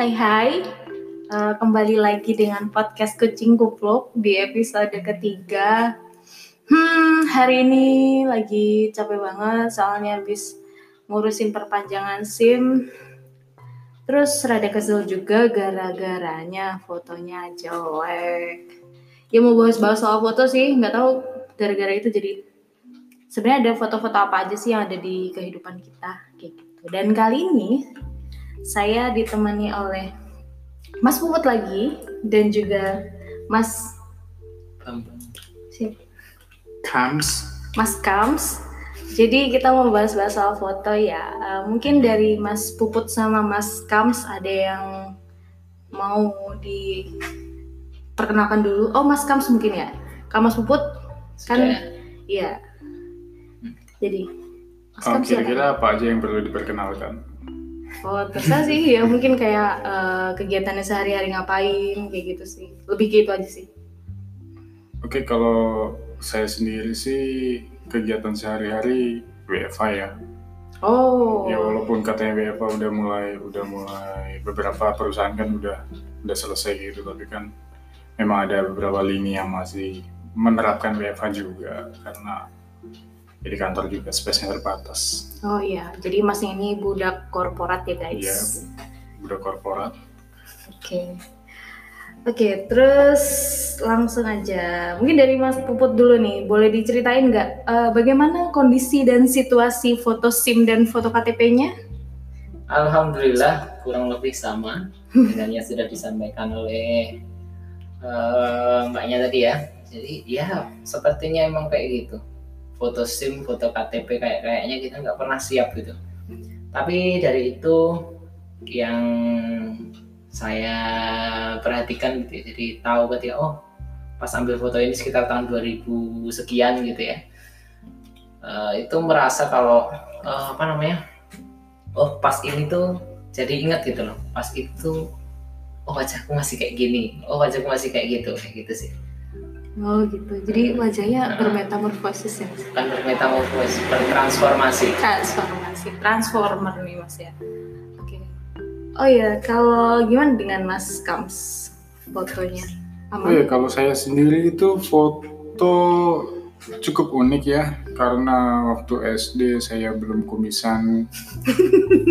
Hai hai, Eh, kembali lagi dengan podcast Kucing Kupluk di episode ketiga. Hmm, hari ini lagi capek banget soalnya habis ngurusin perpanjangan SIM. Terus rada kesel juga gara-garanya fotonya jelek. Ya mau bahas-bahas soal foto sih, nggak tahu gara-gara itu jadi sebenarnya ada foto-foto apa aja sih yang ada di kehidupan kita kayak gitu. Dan kali ini saya ditemani oleh Mas Puput lagi dan juga Mas si- Comes. Mas Kams. Jadi kita mau bahas-bahas soal foto ya. Eh, mungkin dari Mas Puput sama Mas Kams ada yang mau diperkenalkan dulu. Oh Mas Kams mungkin ya. Kalau Mas Puput kan iya. Jadi Mas Oh, Kams kira-kira apa aja yang perlu diperkenalkan? Oh terserah sih ya mungkin kayak eh, kegiatannya sehari-hari ngapain kayak gitu sih. Lebih gitu aja sih. Oke, kalau saya sendiri sih kegiatan sehari-hari WFA ya. Oh. Ya walaupun katanya WFA udah mulai udah mulai beberapa perusahaan kan udah udah selesai gitu, tapi kan memang ada beberapa lini yang masih menerapkan WFA juga karena jadi kantor juga space-nya terbatas. Oh iya, jadi Mas ini budak korporat ya guys. Iya, udah korporat. Oke. Oke, terus langsung aja. Mungkin dari Mas Puput dulu nih, boleh diceritain nggak eh, bagaimana kondisi dan situasi foto SIM dan foto KTP-nya? Alhamdulillah kurang lebih sama dengan yang sudah disampaikan oleh eh, mbaknya tadi ya. Jadi ya sepertinya emang kayak gitu. Foto SIM, foto KTP kayak kayaknya kita nggak pernah siap gitu. Tapi dari itu yang saya perhatikan gitu ya. Jadi tahu ketika oh pas ambil foto ini sekitar tahun 2000 sekian gitu ya. Eh, itu merasa kalau eh, apa namanya oh pas ini tuh jadi ingat gitu loh pas itu oh wajahku masih kayak gini oh wajahku masih kayak gitu kayak gitu sih Oh gitu, jadi wajahnya bermetamorfosis ya? Mas? kan bermetamorfosis bertransformasi Transformasi, transformer nih Mas ya. Oke. Oh iya, kalau gimana dengan Mas Kams fotonya? Oh ya, Aman? kalau saya sendiri itu foto cukup unik ya, karena waktu SD saya belum kumisan.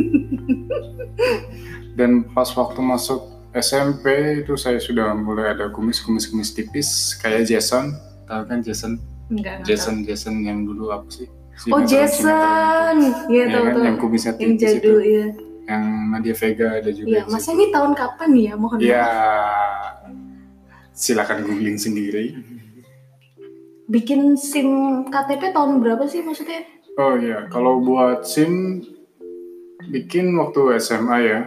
Dan pas waktu masuk SMP itu saya sudah mulai ada kumis-kumis kumis tipis kayak Jason. Tahu kan Jason? Enggak, enggak Jason Jason yang dulu apa sih? Oh Jason, iya itu. Ya tahu kan, tahu. yang kumisnya Yang tipis jadul itu. ya. Yang Nadia Vega ada juga. Iya, di Mas situ. ini tahun kapan ya? Mohon Ya, maaf. silakan googling sendiri. Bikin SIM KTP tahun berapa sih maksudnya? Oh iya, kalau buat SIM bikin waktu SMA ya.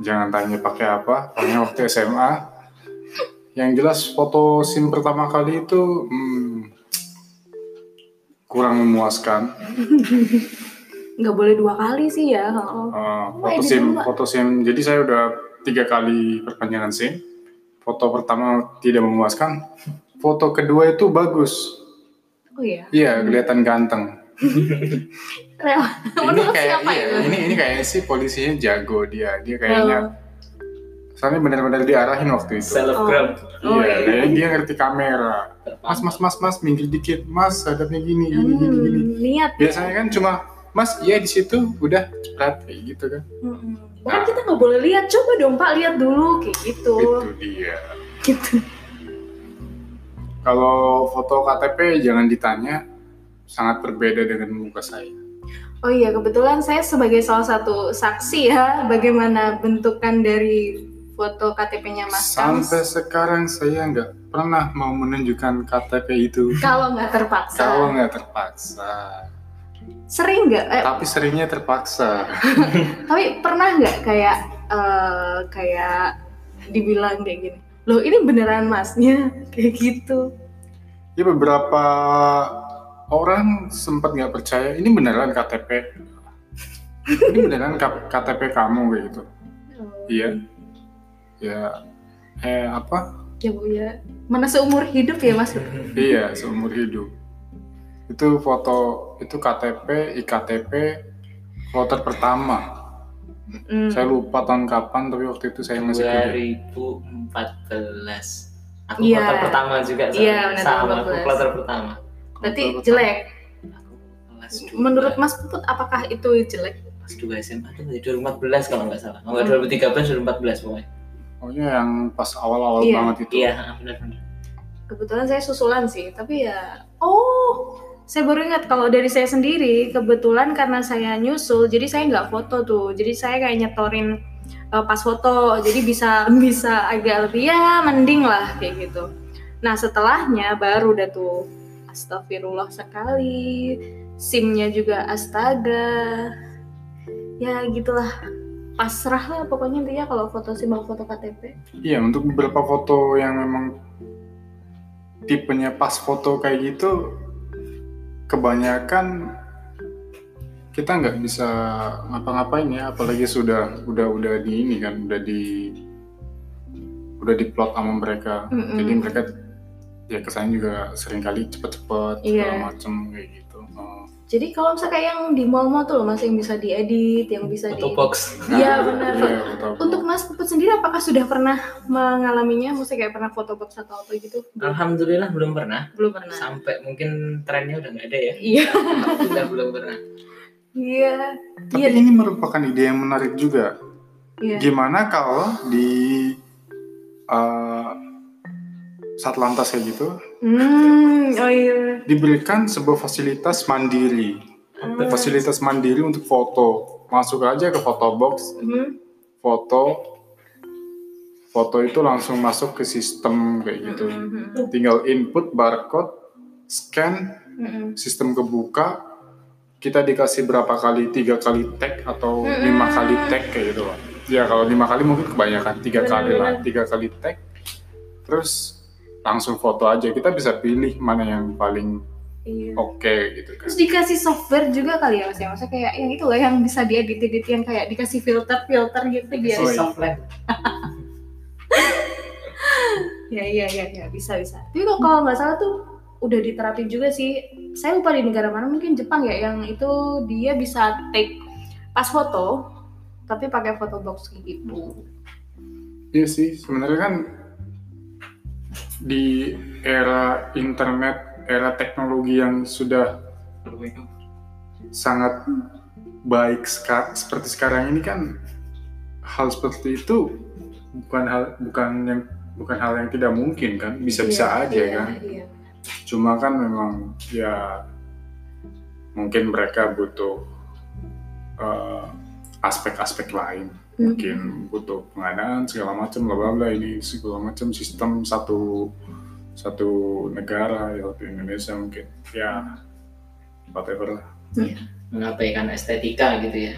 Jangan tanya pakai apa, pokoknya waktu SMA. Yang jelas foto SIM pertama kali itu hmm, kurang memuaskan. Nggak boleh dua kali sih ya. Uh, foto SIM, foto SIM. Jadi saya udah tiga kali perpanjangan SIM. Foto pertama tidak memuaskan. Foto kedua itu bagus. Oh iya. Iya, kelihatan ganteng. Rel. ini Menurut kayak siapa iya, itu? ini ini kayaknya sih polisinya jago dia dia Oh. kayaknya soalnya benar-benar diarahin waktu itu selebgram Oh, iya iya. kayaknya dia ngerti kamera mas mas mas mas minggir dikit mas hadapnya gini gini gini gini Hmm, niat. biasanya kan cuma mas iya di situ udah cepet kayak gitu kan Mm-mm. Bahkan kita nggak boleh lihat. Coba dong Pak lihat dulu kayak gitu. itu dia Gitu. kalau foto KTP jangan ditanya sangat berbeda dengan muka saya Oh iya, kebetulan saya sebagai salah satu saksi ya bagaimana bentukan dari foto KTP-nya Mas Kams. sampai sekarang saya nggak pernah mau menunjukkan KTP itu Kalau nggak terpaksa. kalau nggak terpaksa Sering nggak? Eh, tapi seringnya terpaksa tapi pernah nggak kayak eh, kayak dibilang kayak gini? Loh ini beneran masnya kayak gitu. ya beberapa orang sempat nggak percaya ini beneran KTP ini beneran K- KTP kamu kayak gitu iya ya eh apa Ya bu ya. Mana seumur hidup ya Mas? iya seumur hidup itu foto itu KTP iktp kloter pertama Mm. Saya lupa tahun kapan, tapi waktu itu saya masih kuliah. 2014 aku Iya. kloter pertama juga sama, Iya, benar, sama aku 2014. kloter pertama Berarti Kloter jelek. aku kelas. Menurut Mas Puput apakah itu jelek? kelas 2 SMA itu dari 2014 kalau nggak salah oh, nggak 2013 2014 pokoknya Pokoknya yang pas awal-awal Iya. banget itu. iya benar-benar Kebetulan saya susulan sih, tapi ya oh saya baru ingat kalau dari saya sendiri kebetulan karena saya nyusul jadi saya nggak foto tuh jadi saya kayak nyetorin uh, pas foto jadi bisa bisa agak lebih ya mending lah kayak gitu nah setelahnya baru dah tuh astagfirullah sekali simnya juga astaga ya gitulah pasrah lah pokoknya intinya kalau foto sim atau foto KTP Iya, untuk beberapa foto yang memang tipenya pas foto kayak gitu, kebanyakan kita nggak bisa ngapa-ngapain ya, apalagi sudah udah udah di ini kan, udah di udah diplot sama mereka. Mm-mm. Jadi mereka ya kesannya juga sering kali cepet-cepet Iya. segala macem kayak gitu. Oh. Jadi kalau misalnya kayak yang di mall-mall tuh loh mas yang bisa diedit, yang bisa di foto box Iya benar. Foto- Untuk Mas Puput sendiri apakah sudah pernah mengalaminya? Maksudnya kayak pernah foto box atau apa gitu? alhamdulillah belum pernah Belum pernah. sampai mungkin trennya udah nggak ada ya Iya. udah belum pernah Iya. Tapi Iya. ini merupakan ide yang menarik juga. Iya. Gimana kalau di uh, Satlantas kayak gitu Hmm, oh iya. diberikan sebuah fasilitas mandiri, Hmm. fasilitas mandiri untuk foto. Masuk aja ke foto box, Hmm. foto, foto itu langsung masuk ke sistem kayak gitu. Hmm. Tinggal input barcode, scan, Hmm. sistem kebuka, kita dikasih berapa kali, tiga kali tag atau Mm-mm. lima kali tag kayak gitu loh. Ya kalau lima kali mungkin kebanyakan, tiga kali lah, tiga kali tag, terus langsung foto aja. Kita bisa pilih mana yang paling Iya. oke gitu kan. Terus dikasih software juga kali ya mas ya? Maksudnya kayak yang itu loh yang bisa diedit-edit yang kayak dikasih filter-filter gitu biar Oh, iya. softland Ya iya iya iya bisa bisa. Tapi kok kalau nggak salah tuh udah diterapin juga sih. Saya lupa di negara mana mungkin Jepang ya yang itu dia bisa take pas foto tapi pakai foto box kayak gitu. Iya sih, sebenarnya kan di era internet, era teknologi yang sudah sangat baik seka- seperti sekarang ini kan hal seperti itu bukan hal bukan yang bukan hal yang tidak mungkin kan bisa-bisa Iya, aja iya, kan Iya. cuma kan memang ya mungkin mereka butuh eh, aspek-aspek lain Hmm. Mungkin butuh pengadaan segala macam bla bla bla ini segala macam sistem satu satu negara ya waktu Indonesia mungkin ya whatever lah mengabaikan estetika gitu ya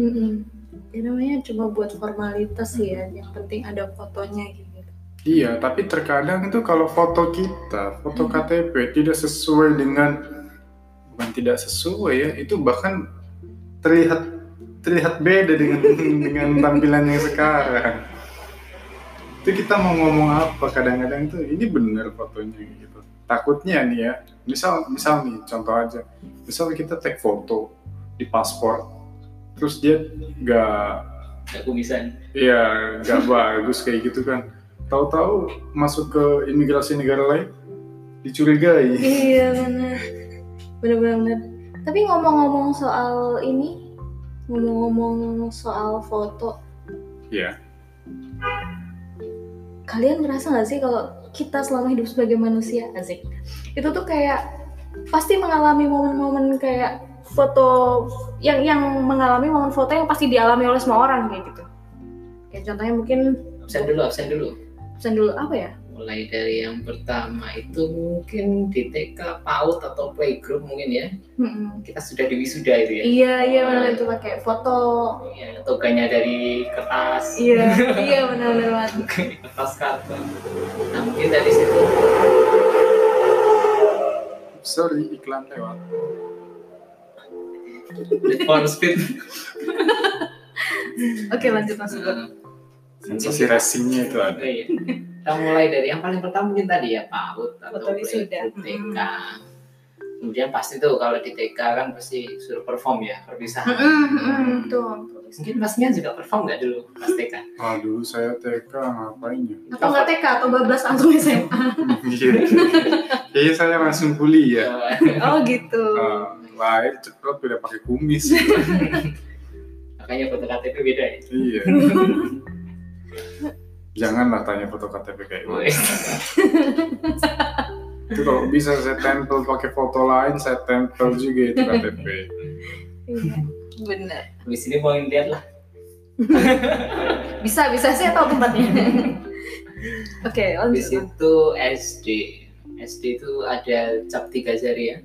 Mm-mm. Ya namanya cuma buat formalitas sih ya. Yang penting ada fotonya gitu. Iya, tapi terkadang itu kalau foto kita, foto Hmm. KTP tidak sesuai dengan bukan tidak sesuai ya, itu bahkan terlihat terlihat beda dengan dengan tampilan yang sekarang. Itu kita mau ngomong apa kadang-kadang itu ini benar fotonya gitu. Takutnya nih ya, misal misal nih contoh aja, misal kita take foto di paspor, terus dia nggak nggak kumisan Iya, nggak bagus kayak gitu kan. Tahu-tahu masuk ke imigrasi negara lain dicurigai. Iya benar. Benar-benar. Tapi ngomong-ngomong soal ini, ngomong-ngomong soal foto, Iya. kalian ngerasa nggak sih kalau kita selama hidup sebagai manusia asik? Itu tuh kayak pasti mengalami momen-momen kayak foto yang yang mengalami momen foto yang pasti dialami oleh semua orang kayak gitu. Kayak contohnya mungkin absen dulu absen dulu. Pesan dulu apa ya mulai dari yang pertama itu mungkin di TK PAUD atau playgroup mungkin ya. Mm-mm. kita sudah di wisuda itu ya? Iya iya benar. Itu pakai foto. Iya, toganya dari kertas. Iya iya benar-benar banget kertas karton nah mungkin dari situ. Sorry, iklan lewat. for speed. Oke lanjut masuk Nah, Sensasi racingnya itu ada. Iya. Kita mulai dari yang paling pertama mungkin tadi ya PAUD atau playgroup TK. Kemudian pasti tuh kalau di TK kan pasti suruh perform ya perpisahan. Mm-mm, mm-mm, tuh tulis. Mungkin masnya juga perform nggak dulu pas TK? Ah dulu saya TK ngapain ya? Atau nggak TK atau bablas langsung SMA? Iya. Iya saya langsung kuliah. Oh gitu. Ah, lahir cekrot udah pakai kumis. Makanya foto KTP beda ya. iya. Janganlah tanya foto KTP kayak. Woi. Itu kalau bisa saya tempel pakai foto lain, saya tempel juga itu KTP. Iya. Bener. Habis ini mau lihat lah. Bisa bisa saya tahu tempatnya. Oke, Habis lanjut. itu SD. SD itu ada cap tiga jari ya.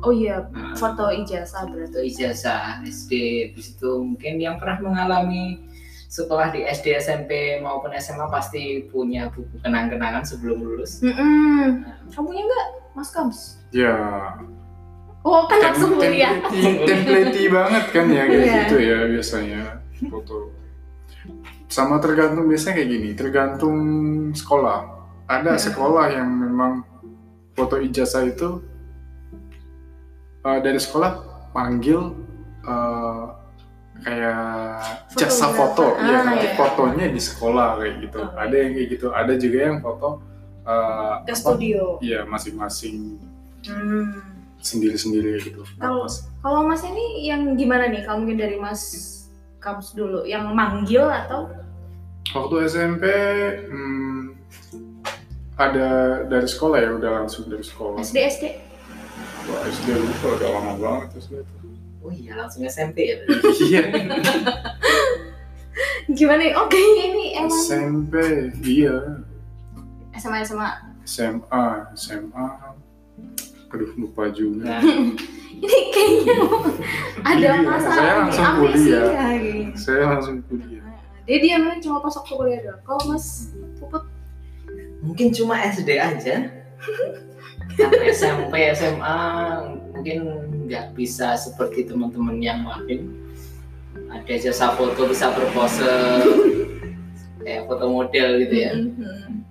Oh iya, Nah, foto ijazah berarti. atau ijazah SD. Habis itu mungkin yang pernah mengalami sekolah di SD, SMP maupun SMA pasti punya buku kenang-kenangan sebelum lulus. Mm-mm. Kamu punya nggak, Mas Kams? Ya, Oh kan tem langsung kuliah. template template banget kan ya kayak Iya. gitu ya biasanya foto. Sama tergantung biasanya kayak gini, tergantung sekolah. Ada Hmm. sekolah yang memang foto ijazah itu uh, dari sekolah panggil uh, kayak jasa foto, Fotografer. ya Ah, nanti iya. fotonya di sekolah kayak gitu. Oh, Ada yang kayak gitu, ada juga yang foto uh, Ke apa? studio. Iya masing-masing Hmm. sendiri-sendiri gitu. Kalau- Pas- Kalau Mas ini yang gimana nih? Kamu mungkin dari Mas Kams dulu, yang manggil atau? Waktu SMP hmm, ada dari sekolah ya, udah langsung dari sekolah. SD SD? Wah, SD lupa udah lama banget SD itu. Oh iya langsung SMP ya. Iya, Gimana? nih? Oke, ini emang SMP, iya. SMA SMA. SMA, SMA. Aduh, lupa juga. Nah, Ini kayaknya ada Iya, masalah saya langsung kuliah. kayaknya. Saya langsung kuliah. Dia diamnya cuma pas waktu kuliah doang. Kalau Mas Puput, mungkin cuma SD aja. SMP, SMA mungkin nggak bisa seperti teman-teman yang lain. Ada jasa foto bisa berpose kayak foto model gitu ya. Mhm.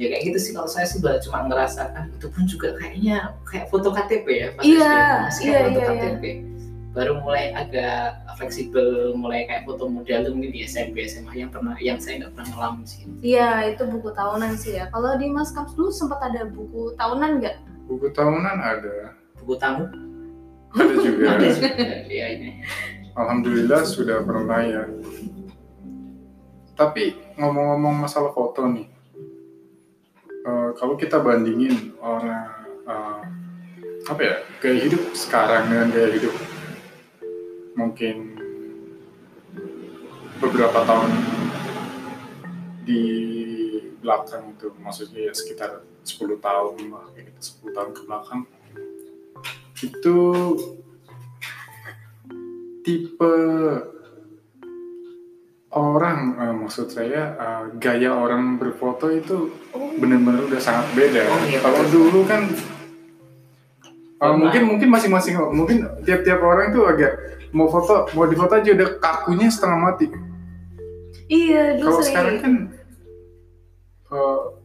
Ya kayak gitu sih kalau saya sih baru cuma ngerasakan itu pun juga kayaknya kayak foto KTP ya pas Iya, kayak iya, foto iya, KTP. Baru mulai agak fleksibel, mulai kayak foto model tuh mungkin di SMP SMA yang pernah yang saya nggak pernah ngalamin sih. Iya, itu buku tahunan sih ya. Kalau di Mas Kams dulu sempat ada buku tahunan nggak? Buku tahunan ada, Buku tamu ada juga. ada juga. Iya ini. Alhamdulillah sudah pernah ya. Tapi ngomong-ngomong masalah foto nih, eh, kalau kita bandingin orang eh, apa ya gaya hidup sekarang dengan gaya hidup mungkin beberapa tahun di belakang itu, maksudnya ya sekitar 10 tahun lah, gitu 10 tahun ke belakang itu tipe orang eh, maksud saya eh, gaya orang berfoto itu Oh, benar-benar udah sangat beda. Oh, iya, Kalau dulu kan Pernah. mungkin mungkin masing-masing mungkin tiap-tiap orang itu agak mau foto mau difoto aja udah kakunya setengah mati. iya, dulu Kalau sekarang kan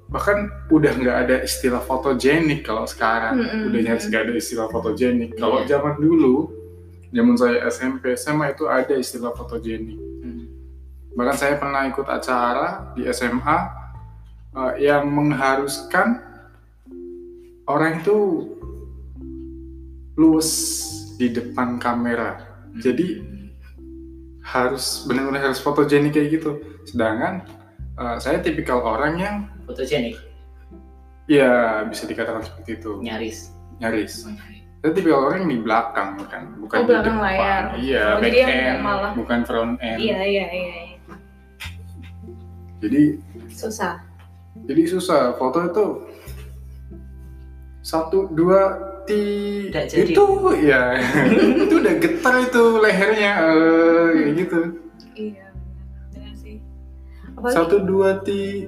bahkan udah nggak ada istilah fotogenik kalau sekarang Mm-mm. udah nyaris nggak ada istilah fotogenik. Kalau Iya. zaman dulu zaman saya SMP SMA itu ada istilah fotogenik. Hmm. Bahkan saya pernah ikut acara di SMA eh, yang mengharuskan orang itu luwes di depan kamera. Jadi harus benar-benar harus fotogenik kayak gitu. Sedangkan eh, saya tipikal orang yang Fotogenik, ya bisa dikatakan seperti itu, nyaris. nyaris. Saya tipikal orang yang di belakang kan, bukan Oh, di belakang depan. layar. Iya, Oh, back jadi yang end, malah- bukan front end. Iya, iya, iya. iya. Jadi Susah. Jadi susah foto itu satu dua ti itu ya itu udah getar itu lehernya eh, kayak gitu Iya, benar sih. Apalagi, satu dua ti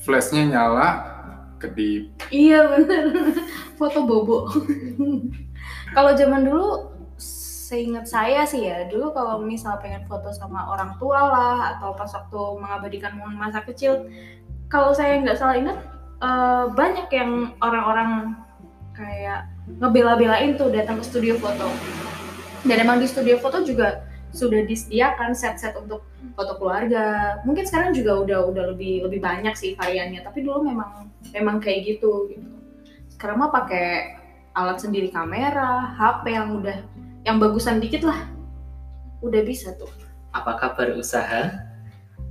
flashnya nyala kedip Iya benar. Foto bobo. kalau zaman dulu, seingat saya sih ya, dulu kalau misal pengen foto sama orang tua lah, atau pas waktu mengabadikan momen masa kecil, kalau saya nggak salah ingat, eh, banyak yang orang-orang kayak ngebela-belain tuh datang ke studio foto. Dan emang di studio foto juga sudah disediakan set-set untuk foto keluarga. Mungkin sekarang juga udah udah lebih lebih banyak sih variannya, tapi dulu memang memang kayak gitu gitu. Sekarang mah pakai alat sendiri kamera, HP yang udah yang bagusan dikit lah. Udah bisa tuh. Apa kabar usaha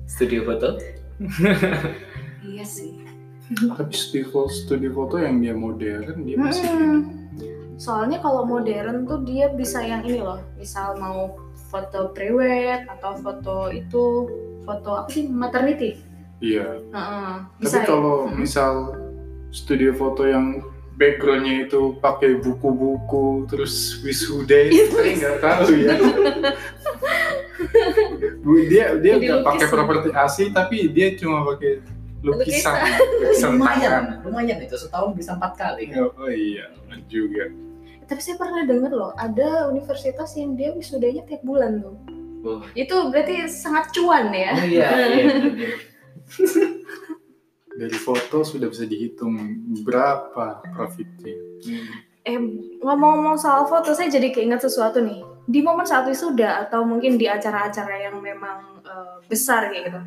studio foto? Iya sih. Tapi studio, studio foto yang dia modern dia masih Hmm. Soalnya kalau modern tuh dia bisa yang ini loh, misal mau foto prewed atau foto itu foto apa sih maternity. Iya. Heeh, Tapi bisa ya? kalau Hmm. misal studio foto yang backgroundnya itu pakai buku-buku terus wisuda itu saya nggak tahu ya. Dia dia nggak pakai lukisan. properti asli tapi dia cuma pakai lukisan, lukisan tangan. lumayan, lumayan itu setahun bisa empat kali. Oh, oh iya, juga. Tapi saya pernah denger loh, ada universitas yang dia wisudanya tiap bulan tuh. Oh, Itu berarti sangat cuan ya. oh iya, iya, bener. Dari foto sudah bisa dihitung berapa profitnya. Hmm. Eh ngomong-ngomong soal foto, saya jadi keinget sesuatu nih. Di momen saat wisuda atau mungkin di acara-acara yang memang eh, besar kayak gitu,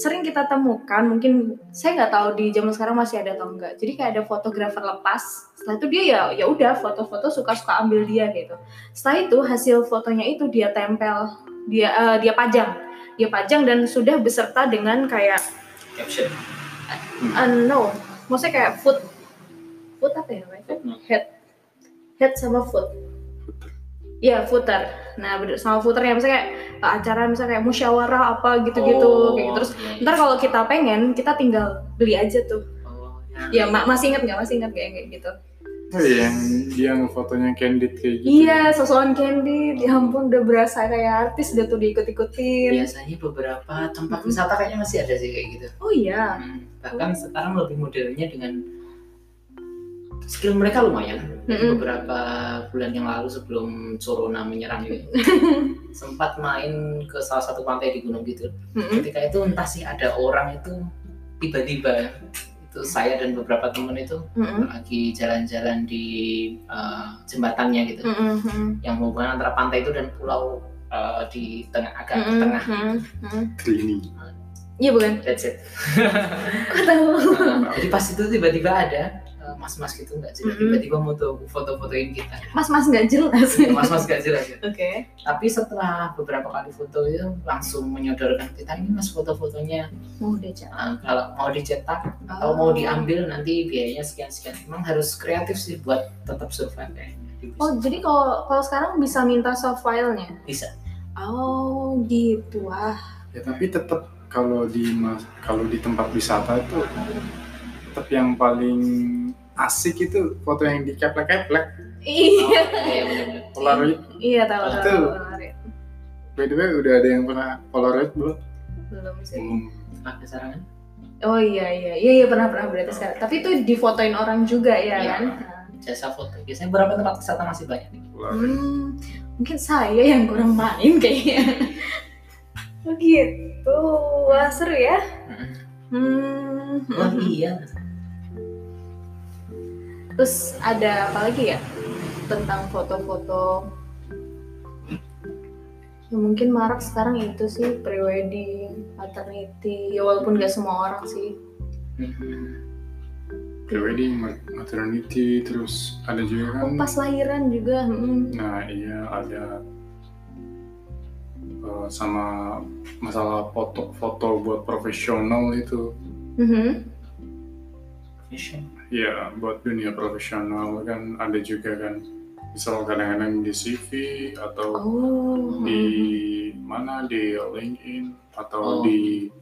sering kita temukan. Mungkin saya nggak tahu di zaman sekarang masih ada atau enggak. Jadi kayak ada fotografer lepas. Setelah itu dia ya ya udah foto-foto suka-suka ambil dia gitu. Setelah itu hasil fotonya itu dia tempel, dia eh, dia pajang, dia pajang dan sudah beserta dengan kayak Caption. Uh, no, maksudnya kayak foot, foot apa ya namanya? Head, head sama foot. Iya footer. Nah bener sama footernya misalnya kayak uh, acara misalnya kayak musyawarah apa gitu-gitu Oh, kayak gitu. Terus iya, iya. ntar kalau kita pengen kita tinggal beli aja tuh. Oh, Ya ma- masih inget nggak? Masih inget kayak kayak gitu? Oh iya, yang dia ngefotonya candid kayak gitu. Iya, sosokan candy. Ya ampun udah berasa kayak artis udah tuh diikut-ikutin. Biasanya beberapa tempat wisata kayaknya masih ada sih kayak gitu. Oh iya. Hmm, Bahkan sekarang lebih modernnya dengan skill mereka lumayan. Jadi Mm-mm. Beberapa bulan yang lalu sebelum corona menyerang ini sempat main ke salah satu pantai di gunung gitu. Mm-mm. Ketika itu entah sih ada orang itu tiba-tiba itu saya dan beberapa temen itu Mm-mm. lagi jalan-jalan di eh, jembatannya gitu Mm-mm. Mm-mm. yang menghubungkan antara pantai itu dan pulau eh, di tengah agak di Mm-mm. tengah. Mm-mm. Trini. Iya bukan? that's it Kok tahu? Jadi pas itu tiba-tiba ada mas-mas gitu nggak sih Mm-mm. tiba-tiba mau tuh foto-fotoin kita Mas-mas nggak jelas. mas-mas gak jelas ya. Oke. tapi setelah beberapa kali foto itu langsung menyodorkan kita ini mas foto-fotonya Mau Cak. eh, kalau mau dicetak atau mau diambil nanti biayanya sekian-sekian emang harus kreatif sih buat tetap survive kayaknya di Oh jadi kalau kalau sekarang bisa minta soft filenya? bisa Oh gitu ah. Ya tapi tetap kalau di mas kalau di tempat wisata itu tetap yang paling asik itu foto yang dikeplek-keplek Iya. iya benar-benar Polaroid. Iya tahu Itu. tahu. By the way udah ada yang pernah Polaroid belum? Belum sih. Belum. ada sarangan Oh iya iya iya iya pernah pernah berarti sekarang. Tapi itu difotoin orang juga ya Iya. kan? jasa foto biasanya beberapa tempat wisata masih banyak nih Polaroid. Hmm, mungkin saya yang kurang main kayaknya. Oh gitu. Wah seru ya. Hmm. oh iya Terus ada apa lagi ya tentang foto-foto? Ya mungkin marak sekarang itu sih prewedding, maternity. Ya walaupun gak semua orang sih. Mhm. Prewedding, mat- maternity, terus ada juga Oh, kan. pas lahiran juga. hmm. Nah iya ada eh, sama masalah foto-foto buat profesional itu. Mhm. Fashion. Ya buat dunia profesional kan ada juga kan. Misal kadang-kadang di CV atau Oh. di mana di LinkedIn Oh. atau di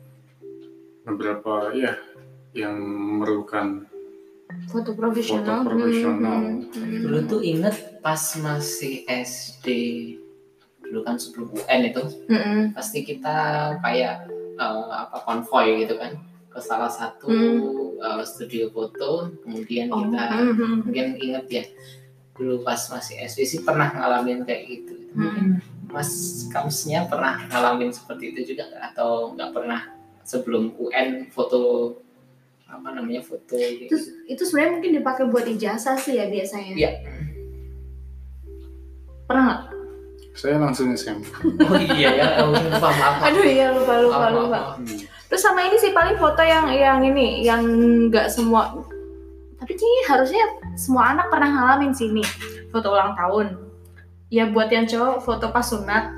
beberapa ya yang memerlukan Foto profesional. Foto profesional. Hmm, hmm, hmm. dulu tuh inget pas masih SD dulu kan sebelum UN itu Mm-mm. pasti kita kayak eh, apa konvoy gitu kan ke salah satu Hmm. eh, studio foto kemudian Oh, kita hmm, hmm. mungkin inget ya dulu pas masih SD sih pernah ngalamin kayak gitu mungkin Mas Kamsnya pernah ngalamin seperti itu juga atau nggak pernah sebelum UN foto apa namanya foto gitu. Itu itu sebenarnya mungkin dipakai buat ijazah sih ya biasanya. Iya. Pernah nggak? Saya langsung SMP. Oh iya ya, lupa maaf. Aduh iya lupa lupa lupa. maaf. Hmm. Terus sama ini sih paling foto yang yang ini yang nggak semua tapi sih harusnya semua anak pernah ngalamin sih nih foto ulang tahun. Ya buat yang cowok foto pas sunat.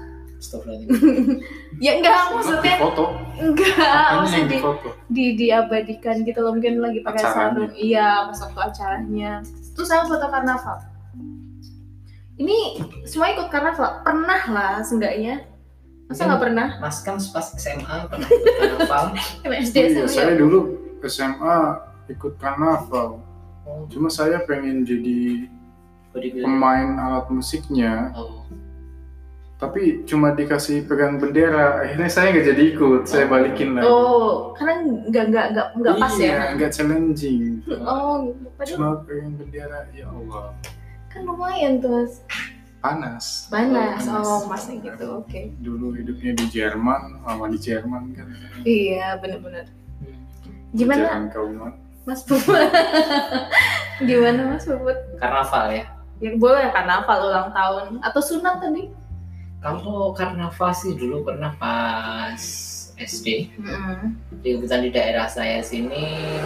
Ya enggak maksudnya foto. enggak maksudnya di, di diabadikan gitu loh mungkin lagi pakai sarung. Iya pas waktu acaranya. Terus sama foto karnaval. Ini semua ikut karnaval. Pernah lah seenggaknya. Masa nggak pernah? Mas kan pas SMA pernah ikut karnaval. Iya, SMA saya ya? dulu SMA ikut karnaval. Oh, Cuma saya pengen jadi pemain alat musiknya, Oh, tapi cuma dikasih pegang bendera. Akhirnya saya nggak jadi ikut, saya balikin lagi. Oh, karena nggak nggak nggak nggak pas iya, ya? nggak challenging. Oh, gitu. Padahal Cuma pegang bendera, ya Allah, kan lumayan tuh mas. Panas. Panas. panas. Oh, masnya gitu. Oke. Dulu hidupnya di Jerman, lama di Jerman kan. Iya, benar-benar. hmm. Gimana, Jangan kauman. Mas Puput? Gimana Mas Puput? karnaval ya. Ya boleh karnaval ulang tahun atau sunat tadi? Kalau karnaval sih dulu pernah pas SD. Mm-mm. Di kebetulan di daerah saya sini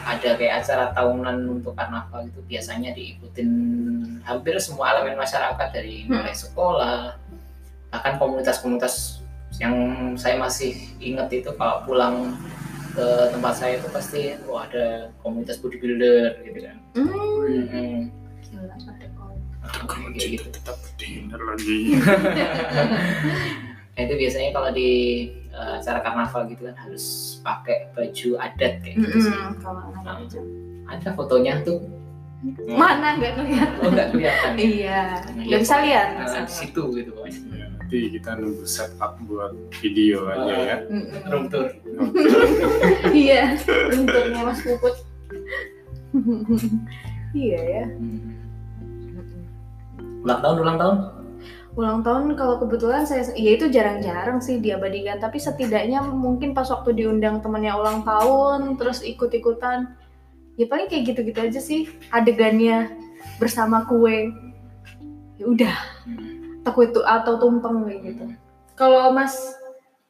ada kayak acara tahunan untuk karnaval itu biasanya diikutin hampir semua elemen masyarakat dari mulai sekolah bahkan komunitas-komunitas yang saya masih ingat itu kalau pulang ke tempat saya itu pasti oh, ada komunitas bodybuilder gitu kan Hmm. Hmm, Gila, kau. kayak gitu. tetap dinner lagi. Nah, itu biasanya kalau di eh, acara karnaval gitu kan harus pakai baju adat kayak gitu sih. Mm-mm, Kalau anak kecil. Ada fotonya tuh. Mana nggak kelihatan? Oh nggak kelihatan. ya? Iya, Nah, nggak bisa lihat. Nah, nggak di bisa situ gitu pokoknya. Ya, nanti kita nunggu setup buat video aja ya. lihat. Room tour. Iya, untungnya Mas Puput. iya ya. Ulang tahun, ulang tahun. Ulang tahun kalau kebetulan saya, ya itu jarang-jarang sih diabadikan. Tapi setidaknya mungkin pas waktu diundang temennya ulang tahun, terus ikut-ikutan. Ya paling kayak gitu-gitu aja sih adegannya bersama kue. Ya udah, atau kue tu- atau tumpeng kayak gitu. Kalau Mas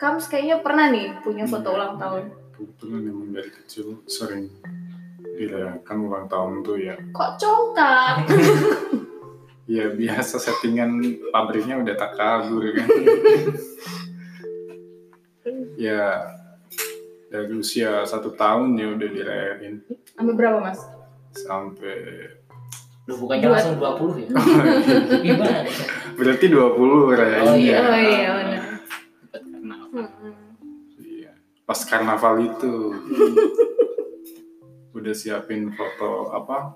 Kams kayaknya pernah nih punya foto ulang tahun. Kebetulan emang dari kecil sering dirayakan ulang tahun tuh ya. Kok congkak? Ya biasa settingan pabriknya udah tak kabur kan. ya dari usia satu tahun ya udah dirayain Sampai berapa Mas? sampai Lu bukannya Dua. langsung 20 ya? Gimana nih? berarti 20 rayainnya. Oh iya. Oh iya benar. Iya. Pas karnaval itu udah siapin foto apa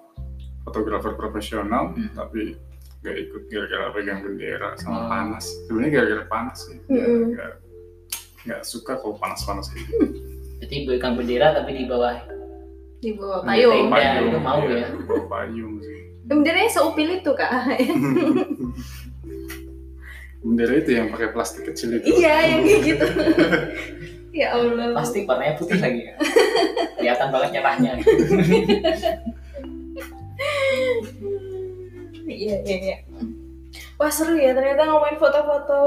fotografer profesional Hmm. tapi gak ikut gara-gara pegang bendera sama Oh. panas. Sebenarnya gara-gara panas sih. Mm-mm. Gak, gak suka kalau panas-panas kayak gitu. Jadi pegang bendera tapi di bawah. Di bawah payung. iya. itu mau iya, ya. di bawah payung sih. Benderanya seupil itu kak. Bendera itu yang pakai plastik kecil itu. iya yang kayak gitu. ya Allah. Pasti warnanya putih lagi ya. Kelihatan banget nyerahnya. Iya iya iya. Wah seru ya ternyata ngomongin foto-foto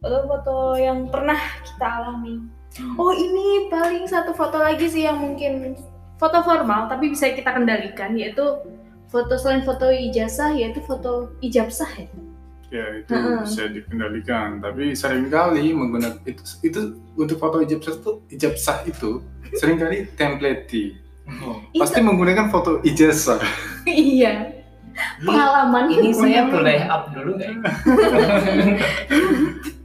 foto-foto yang pernah kita alami. Oh ini paling satu foto lagi sih yang mungkin foto formal tapi bisa kita kendalikan yaitu foto selain foto ijazah yaitu foto ijabsah ya. Ya itu Heeh. bisa dikendalikan. Tapi sering kali menggunakan itu itu untuk foto ijabsah itu ijabsah itu sering kali template pasti menggunakan foto ijazah. iya. Pengalaman Ini saya boleh up dulu nggak ya?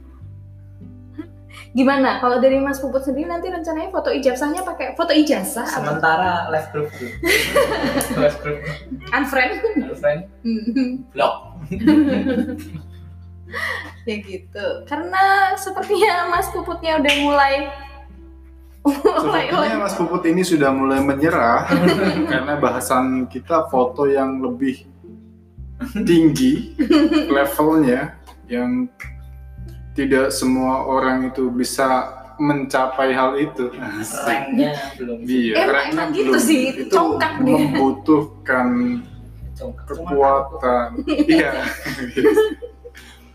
Gimana? Kalau dari Mas Puput sendiri nanti rencananya foto ijazahnya pakai foto ijazah atau Sementara live group dulu. live group. unfriend? Girlfriend. Vlog. ya gitu. Karena sepertinya Mas Puputnya udah mulai mulai Sepertinya Mas Puput ini sudah mulai menyerah karena bahasan kita foto yang lebih tinggi levelnya yang tidak semua orang itu bisa mencapai hal itu. Ranknya belum. Iya, Emang- karena emang gitu belum- sih, itu congkak dia. membutuhkan Congkak. kekuatan. Iya.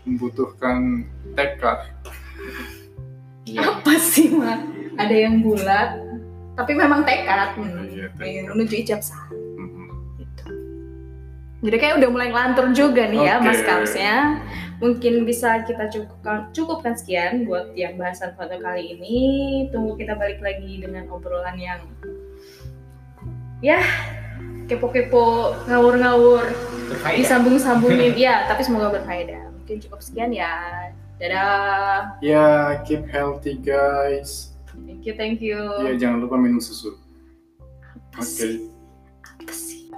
membutuhkan tekad. Iya. Apa sih, Mak? Ada yang bulat, tapi memang tekad. Hmm. Iya, tekad. Menuju ijazah. Mm-mm. Jadi kayak udah mulai ngelantur juga nih ya Oke. Mas Kamsnya. Mungkin bisa kita cukupkan, cukupkan sekian buat yang bahasan foto kali ini. Tunggu kita balik lagi dengan obrolan yang ya kepo-kepo ngawur-ngawur disambung-sambungin ya tapi semoga berfaedah mungkin cukup sekian ya dadah Ya, keep healthy guys. thank you thank you Ya, jangan lupa minum susu. Oke. sih? Apa sih